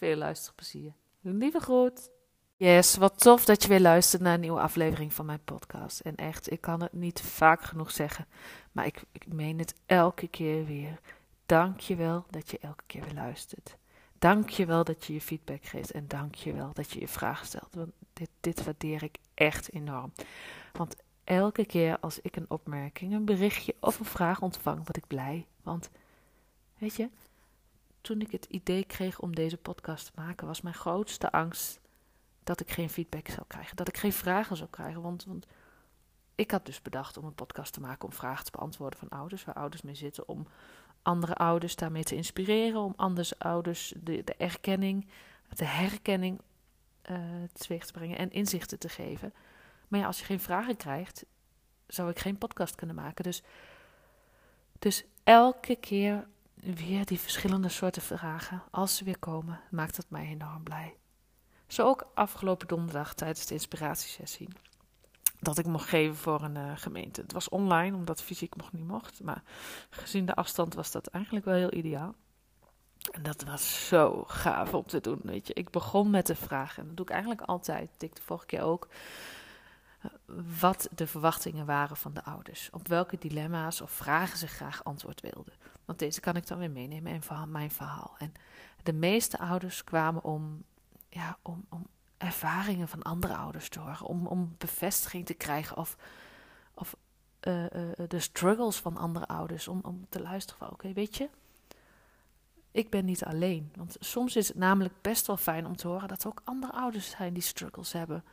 Veel luisterplezier. Lieve groet. Yes, wat tof dat je weer luistert naar een nieuwe aflevering van mijn podcast. En echt, ik kan het niet vaak genoeg zeggen, maar ik, ik meen het elke keer weer. Dank je wel dat je elke keer weer luistert. Dank je wel dat je je feedback geeft en dank je wel dat je je vragen stelt. Want dit, dit waardeer ik echt enorm. Want elke keer als ik een opmerking, een berichtje of een vraag ontvang, word ik blij. Want, weet je, toen ik het idee kreeg om deze podcast te maken, was mijn grootste angst dat ik geen feedback zou krijgen. Dat ik geen vragen zou krijgen. Want, want ik had dus bedacht om een podcast te maken om vragen te beantwoorden van ouders, waar ouders mee zitten, om andere ouders daarmee te inspireren, om anders ouders de, de erkenning, de herkenning uh, teweeg te brengen en inzichten te geven. Maar ja, als je geen vragen krijgt, zou ik geen podcast kunnen maken. Dus, dus elke keer weer die verschillende soorten vragen, als ze weer komen, maakt dat mij enorm blij. Zo ook afgelopen donderdag tijdens de inspiratiesessie. Dat ik mocht geven voor een uh, gemeente. Het was online, omdat fysiek nog niet mocht. Maar gezien de afstand was dat eigenlijk wel heel ideaal. En dat was zo gaaf om te doen. Weet je. Ik begon met de vraag, en dat doe ik eigenlijk altijd. Ik de vorige keer ook wat de verwachtingen waren van de ouders. Op welke dilemma's of vragen ze graag antwoord wilden. Want deze kan ik dan weer meenemen in mijn verhaal. En de meeste ouders kwamen om, ja, om, om ervaringen van andere ouders te horen. Om, om bevestiging te krijgen of, of uh, uh, de struggles van andere ouders. Om, om te luisteren van oké, weet je, ik ben niet alleen. Want soms is het namelijk best wel fijn om te horen dat er ook andere ouders zijn die struggles hebben.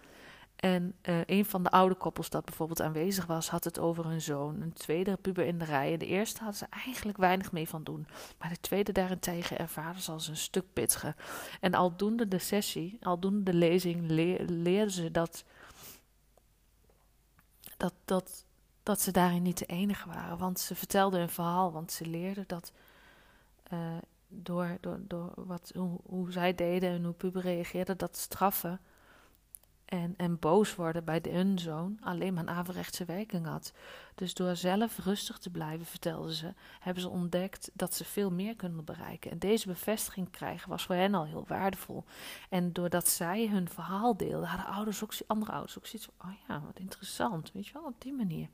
En uh, een van de oude koppels dat bijvoorbeeld aanwezig was, had het over hun zoon. Een tweede puber in de rij. En de eerste hadden ze eigenlijk weinig mee van doen. Maar de tweede daarentegen ervaren ze als een stuk pittiger. En aldoende de sessie, aldoende de lezing, leerden ze dat, dat, dat, dat ze daarin niet de enige waren. Want ze vertelden een verhaal, want ze leerden dat uh, door, door, door wat, hoe, zij deden en hoe puber reageerden, dat straffen en, en boos worden bij hun zoon alleen maar een averechtse werking had. Dus door zelf rustig te blijven, vertelden ze, hebben ze ontdekt dat ze veel meer kunnen bereiken. En deze bevestiging krijgen was voor hen al heel waardevol. En doordat zij hun verhaal deelden, hadden ouders ook, andere ouders ook zoiets van, oh ja, wat interessant, weet je wel, op die manier.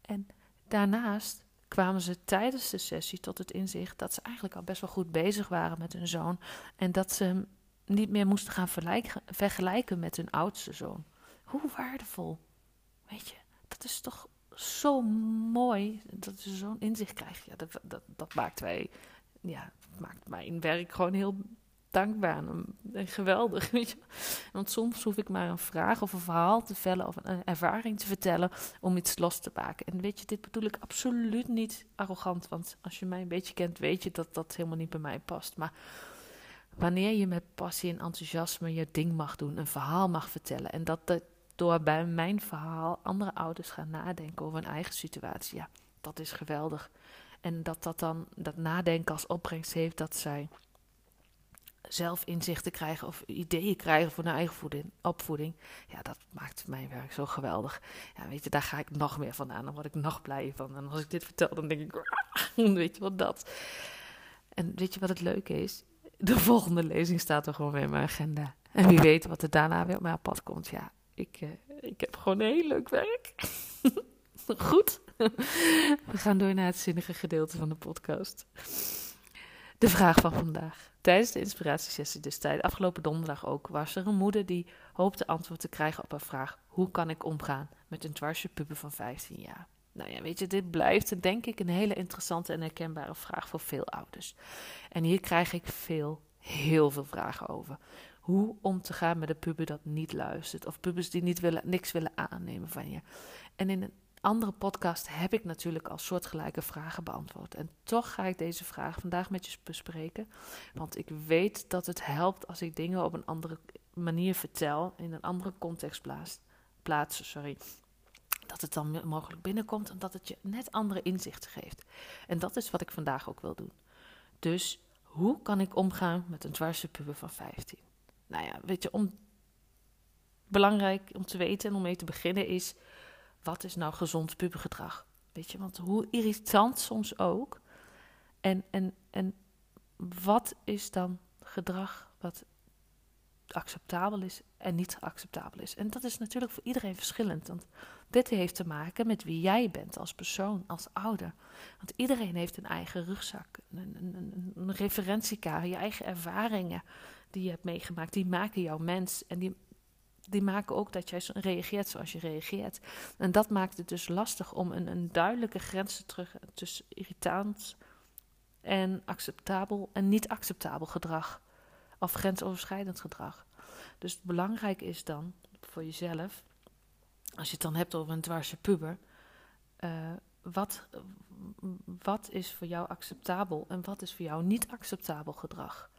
En daarnaast kwamen ze tijdens de sessie tot het inzicht dat ze eigenlijk al best wel goed bezig waren met hun zoon. En dat ze niet meer moesten gaan vergelijken met hun oudste zoon. Hoe waardevol. Weet je, dat is toch zo mooi dat ze zo'n inzicht krijgen. Ja, dat, dat, dat maakt wij, ja, maakt mijn werk gewoon heel dankbaar en geweldig. Weet je? Want soms hoef ik maar een vraag of een verhaal te vellen of een ervaring te vertellen om iets los te maken. En weet je, dit bedoel ik absoluut niet arrogant, want als je mij een beetje kent, weet je dat dat helemaal niet bij mij past. Maar Wanneer je met passie en enthousiasme je ding mag doen, een verhaal mag vertellen. En dat door bij mijn verhaal andere ouders gaan nadenken over hun eigen situatie. Ja, dat is geweldig. En dat dat dan, dat nadenken als opbrengst heeft dat zij zelf inzichten krijgen of ideeën krijgen voor hun eigen voeding, opvoeding. Ja, dat maakt mijn werk zo geweldig. Ja, weet je, daar ga ik nog meer van aan. Dan word ik nog blijer van. En als ik dit vertel, dan denk ik, weet je wat dat. En weet je wat het leuke is? De volgende lezing staat er gewoon weer in mijn agenda. En wie weet wat er daarna weer op mijn pad komt. Ja, ik, uh, ik heb gewoon heel leuk werk. Goed. We gaan door naar het zinnige gedeelte van de podcast. De vraag van vandaag. Tijdens de inspiratiesessie, dus tijd, afgelopen donderdag ook, was er een moeder die hoopte antwoord te krijgen op een vraag: hoe kan ik omgaan met een dwarsje puber van 15 jaar? Nou ja, weet je, dit blijft denk ik een hele interessante en herkenbare vraag voor veel ouders. En hier krijg ik veel, heel veel vragen over. Hoe om te gaan met een puber dat niet luistert. Of pubers die niet willen, niks willen aannemen van je. En in een andere podcast heb ik natuurlijk al soortgelijke vragen beantwoord. En toch ga ik deze vraag vandaag met je bespreken. Want ik weet dat het helpt als ik dingen op een andere manier vertel. In een andere context plaats. plaats sorry dat het dan mogelijk binnenkomt en dat het je net andere inzichten geeft. En dat is wat ik vandaag ook wil doen. Dus hoe kan ik omgaan met een dwarse van 15? Nou ja, weet je, om, belangrijk om te weten en om mee te beginnen is, wat is nou gezond pubergedrag? Weet je, want hoe irritant soms ook. En, en, en wat is dan gedrag wat acceptabel is en niet acceptabel is. En dat is natuurlijk voor iedereen verschillend. Want dit heeft te maken met wie jij bent als persoon, als ouder. Want iedereen heeft een eigen rugzak, een, een, een referentiekader, je eigen ervaringen die je hebt meegemaakt. Die maken jouw mens en die, die maken ook dat jij reageert zoals je reageert. En dat maakt het dus lastig om een, een duidelijke grens te terug tussen irritant en acceptabel en niet acceptabel gedrag. Of grensoverschrijdend gedrag. Dus belangrijk is dan voor jezelf, als je het dan hebt over een dwarse puber, uh, wat, wat is voor jou acceptabel en wat is voor jou niet acceptabel gedrag?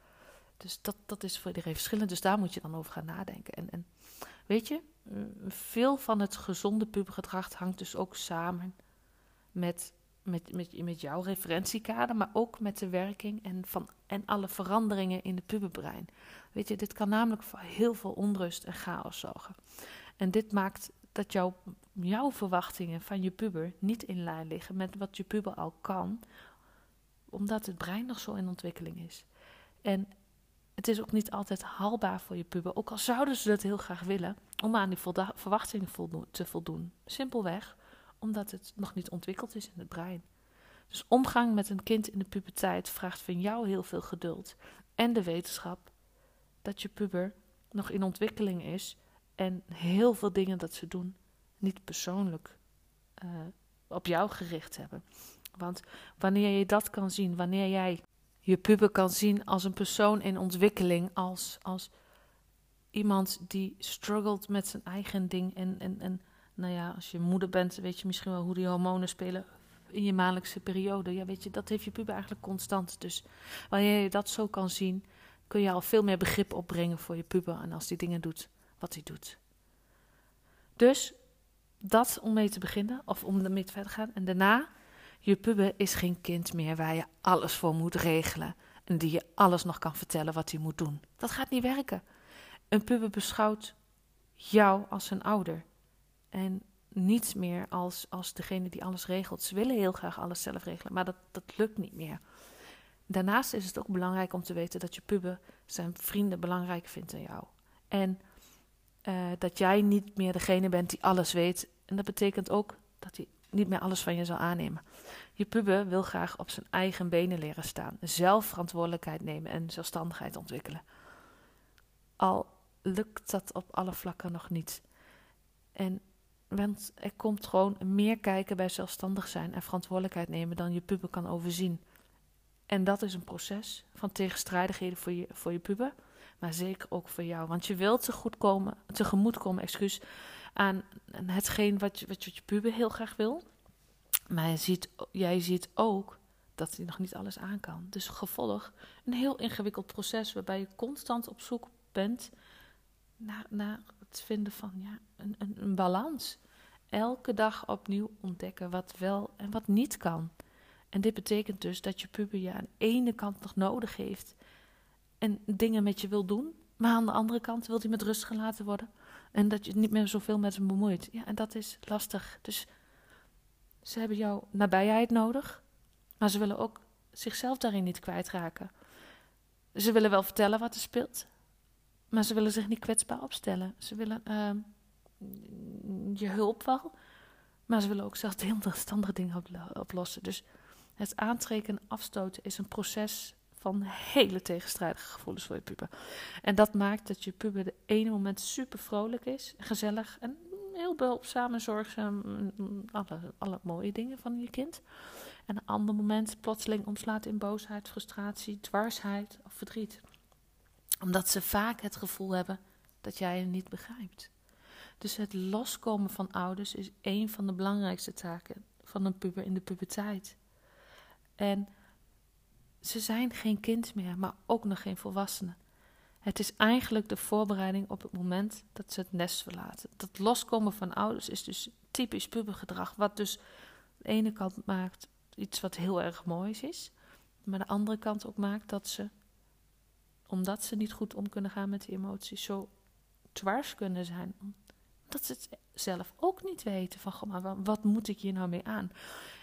Dus dat, dat is voor iedereen verschillend, dus daar moet je dan over gaan nadenken. En, en weet je, veel van het gezonde pubergedrag hangt dus ook samen met met, met, jouw referentiekader, maar ook met de werking en, van, en alle veranderingen in de puberbrein. Weet je, dit kan namelijk voor heel veel onrust en chaos zorgen. En dit maakt dat jouw, jouw verwachtingen van je puber niet in lijn liggen met wat je puber al kan, omdat het brein nog zo in ontwikkeling is. En het is ook niet altijd haalbaar voor je puber, ook al zouden ze dat heel graag willen, om aan die verwachtingen te voldoen. Simpelweg omdat het nog niet ontwikkeld is in het brein. Dus omgang met een kind in de puberteit vraagt van jou heel veel geduld en de wetenschap dat je puber nog in ontwikkeling is en heel veel dingen dat ze doen niet persoonlijk uh, op jou gericht hebben. Want wanneer je dat kan zien, wanneer jij je puber kan zien als een persoon in ontwikkeling, als, als iemand die struggelt met zijn eigen ding en, en, en nou ja, als je moeder bent, weet je misschien wel hoe die hormonen spelen in je maandelijkse periode. Ja, weet je, dat heeft je puber eigenlijk constant. Dus wanneer je dat zo kan zien, kun je al veel meer begrip opbrengen voor je puber. En als die dingen doet wat hij doet. Dus dat om mee te beginnen, of om ermee te verder gaan. En daarna, je puber is geen kind meer waar je alles voor moet regelen. En die je alles nog kan vertellen wat hij moet doen. Dat gaat niet werken. Een puber beschouwt jou als zijn ouder. En niets meer als, als degene die alles regelt. Ze willen heel graag alles zelf regelen, maar dat, dat lukt niet meer. Daarnaast is het ook belangrijk om te weten dat je puber zijn vrienden belangrijk vindt in jou. En uh, dat jij niet meer degene bent die alles weet. En dat betekent ook dat hij niet meer alles van je zal aannemen. Je puber wil graag op zijn eigen benen leren staan, zelf verantwoordelijkheid nemen en zelfstandigheid ontwikkelen. Al lukt dat op alle vlakken nog niet. En want er komt gewoon meer kijken bij zelfstandig zijn en verantwoordelijkheid nemen dan je puber kan overzien. En dat is een proces van tegenstrijdigheden voor je, voor je puber, maar zeker ook voor jou. Want je wilt komen, tegemoet komen excuus, aan hetgeen wat je, wat je, puber heel graag wil. Maar je ziet, jij ziet ook dat hij nog niet alles aan kan. Dus gevolg een heel ingewikkeld proces waarbij je constant op zoek bent naar, naar het vinden van ja, een, een, balans. Elke dag opnieuw ontdekken wat wel en wat niet kan. En dit betekent dus dat je puber je aan de ene kant nog nodig heeft en dingen met je wil doen, maar aan de andere kant wil hij met rust gelaten worden en dat je niet meer zoveel met hem bemoeit. Ja, en dat is lastig. Dus ze hebben jouw nabijheid nodig, maar ze willen ook zichzelf daarin niet kwijtraken. Ze willen wel vertellen wat er speelt, maar ze willen zich niet kwetsbaar opstellen. Ze willen uh, je hulp wel, maar ze willen ook zelf heel verstandige dingen oplossen. Dus het aantrekken en afstoten is een proces van hele tegenstrijdige gevoelens voor je puber. En dat maakt dat je puber de ene moment super vrolijk is, gezellig en heel behulpzaam en zorgzaam. Alle, alle mooie dingen van je kind. En een ander moment plotseling omslaat in boosheid, frustratie, dwarsheid of verdriet. Omdat ze vaak het gevoel hebben dat jij hen niet begrijpt. Dus het loskomen van ouders is een van de belangrijkste taken van een puber in de puberteit. En ze zijn geen kind meer, maar ook nog geen volwassene. Het is eigenlijk de voorbereiding op het moment dat ze het nest verlaten. Dat loskomen van ouders is dus typisch pubergedrag, wat dus de ene kant maakt iets wat heel erg moois is, maar de andere kant ook maakt dat ze, omdat ze niet goed om kunnen gaan met die emoties, zo dwars kunnen zijn. Dat ze het zelf ook niet weten van, goh, maar wat moet ik hier nou mee aan?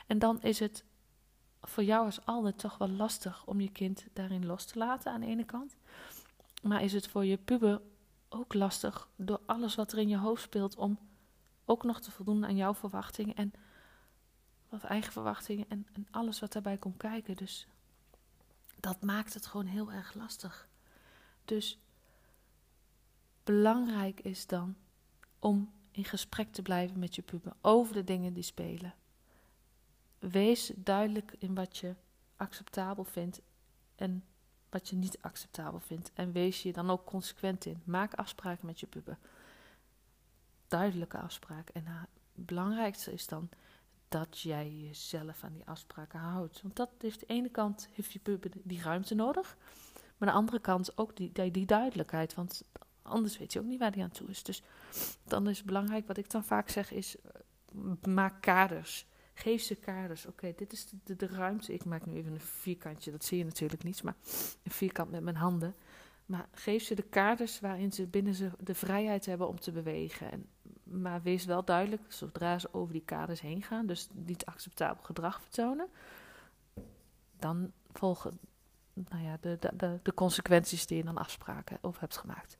En dan is het voor jou als altijd toch wel lastig om je kind daarin los te laten aan de ene kant. Maar is het voor je puber ook lastig door alles wat er in je hoofd speelt om ook nog te voldoen aan jouw verwachtingen en wat eigen verwachtingen en, en alles wat daarbij komt kijken. Dus dat maakt het gewoon heel erg lastig. Dus belangrijk is dan om in gesprek te blijven met je puber over de dingen die spelen. Wees duidelijk in wat je acceptabel vindt en wat je niet acceptabel vindt. En wees je dan ook consequent in. Maak afspraken met je puber. Duidelijke afspraken. En het belangrijkste is dan dat jij jezelf aan die afspraken houdt. Want dat heeft de ene kant heeft je puber die ruimte nodig. Maar de andere kant ook die, die, die duidelijkheid. Want anders weet je ook niet waar die aan toe is. Dus dan is het belangrijk, wat ik dan vaak zeg, is eh, maak kaders. Geef ze kaders. Oké, dit is de, de, ruimte. Ik maak nu even een vierkantje, dat zie je natuurlijk niet, maar een vierkant met mijn handen. Maar geef ze de kaders waarin ze binnen ze de vrijheid hebben om te bewegen. En, maar wees wel duidelijk, zodra ze over die kaders heen gaan, dus niet acceptabel gedrag vertonen, dan volgen nou ja, de, de, de, consequenties die je dan afspraken over hebt gemaakt.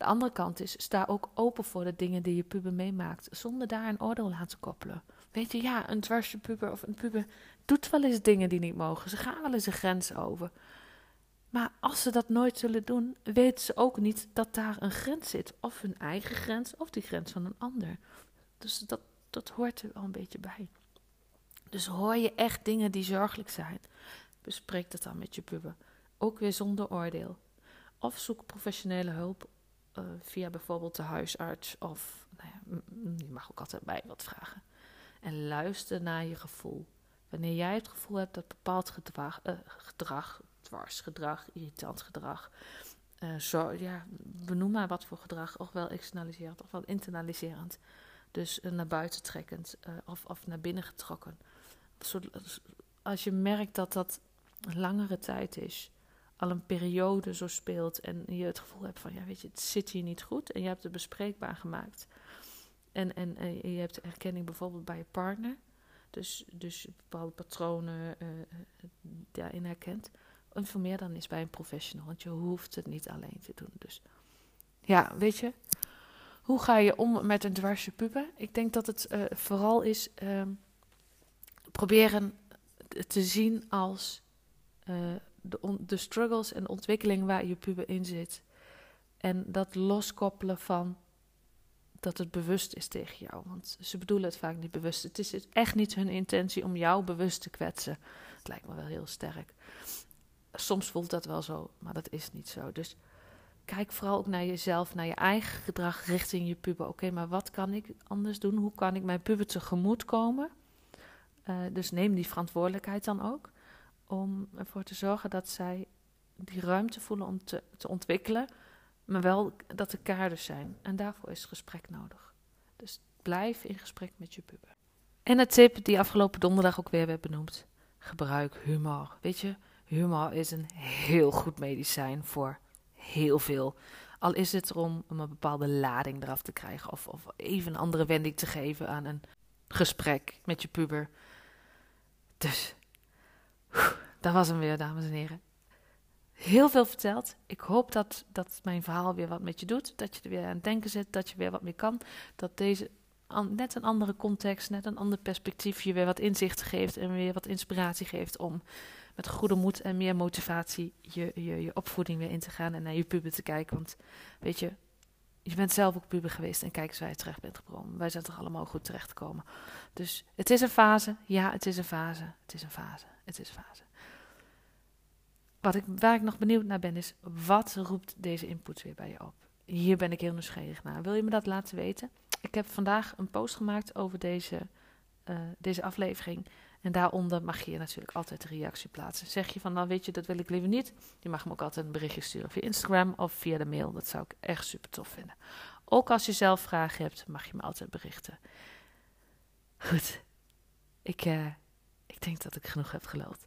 De andere kant is, sta ook open voor de dingen die je puber meemaakt, zonder daar een oordeel aan te koppelen. Weet je, ja, een dwarsje puber of een puber doet wel eens dingen die niet mogen. Ze gaan wel eens een grens over. Maar als ze dat nooit zullen doen, weten ze ook niet dat daar een grens zit. Of hun eigen grens, of die grens van een ander. Dus dat, dat hoort er wel een beetje bij. Dus hoor je echt dingen die zorgelijk zijn, bespreek dat dan met je puber. Ook weer zonder oordeel. Of zoek professionele hulp uh, via bijvoorbeeld de huisarts. Of nou ja, je mag ook altijd bij wat vragen. En luister naar je gevoel. Wanneer jij het gevoel hebt dat bepaald gedrag, uh, gedrag dwarsgedrag, irritant gedrag, uh, zo, ja, benoem maar wat voor gedrag, ofwel externaliserend ofwel internaliserend. Dus naar buiten trekkend of, of naar binnen getrokken. Als je merkt dat dat langere tijd is, al een periode zo speelt en je het gevoel hebt van, ja weet je, het zit hier niet goed en je hebt het bespreekbaar gemaakt. En, en, en je hebt erkenning bijvoorbeeld bij je partner, dus, dus bepaalde patronen uh, daarin herkent. Informeer dan eens bij een professional, want je hoeft het niet alleen te doen. Dus ja, weet je, hoe ga je om met een dwarsje puber? Ik denk dat het uh, vooral is uh, proberen te zien als de, de struggles en ontwikkeling waar je puber in zit. En dat loskoppelen van dat het bewust is tegen jou. Want ze bedoelen het vaak niet bewust. Het is echt niet hun intentie om jou bewust te kwetsen. Het lijkt me wel heel sterk. Soms voelt dat wel zo, maar dat is niet zo. Dus kijk vooral ook naar jezelf, naar je eigen gedrag richting je puber. Oké, maar wat kan ik anders doen? Hoe kan ik mijn puber tegemoet komen? Uh, dus neem die verantwoordelijkheid dan ook om ervoor te zorgen dat zij die ruimte voelen om te, te ontwikkelen, maar wel dat er kaders zijn. En daarvoor is gesprek nodig. Dus blijf in gesprek met je puber. En een tip die afgelopen donderdag ook weer werd benoemd: gebruik humor. Weet je, humor is een heel goed medicijn voor heel veel. Al is het erom om een bepaalde lading eraf te krijgen of, of even een andere wending te geven aan een gesprek met je puber. Dus dat was hem weer, dames en heren. Heel veel verteld. Ik hoop dat, dat mijn verhaal weer wat met je doet. Dat je er weer aan het denken zit. Dat je weer wat meer kan. Dat deze net een andere context, net een ander perspectief je weer wat inzicht geeft. En weer wat inspiratie geeft om met goede moed en meer motivatie je, je, je opvoeding weer in te gaan en naar je puber te kijken. Want weet je, je bent zelf ook puber geweest en kijk eens waar je terecht bent gekomen. Wij zijn toch allemaal goed terechtgekomen. Dus het is een fase. Ja, het is een fase. Het is een fase. Het is een fase. Wat ik, waar ik nog benieuwd naar ben is, wat roept deze input weer bij je op? Hier ben ik heel nieuwsgierig naar. Wil je me dat laten weten? Ik heb vandaag een post gemaakt over deze, uh, deze aflevering. En daaronder mag je natuurlijk altijd een reactie plaatsen. Zeg je van, nou weet je, dat wil ik liever niet. Je mag me ook altijd een berichtje sturen via Instagram of via de mail. Dat zou ik echt super tof vinden. Ook als je zelf vragen hebt, mag je me altijd berichten. Goed, ik, uh, ik denk dat ik genoeg heb geluld.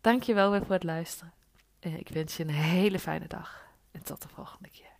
Dankjewel weer voor het luisteren. Ik wens je een hele fijne dag. En tot de volgende keer.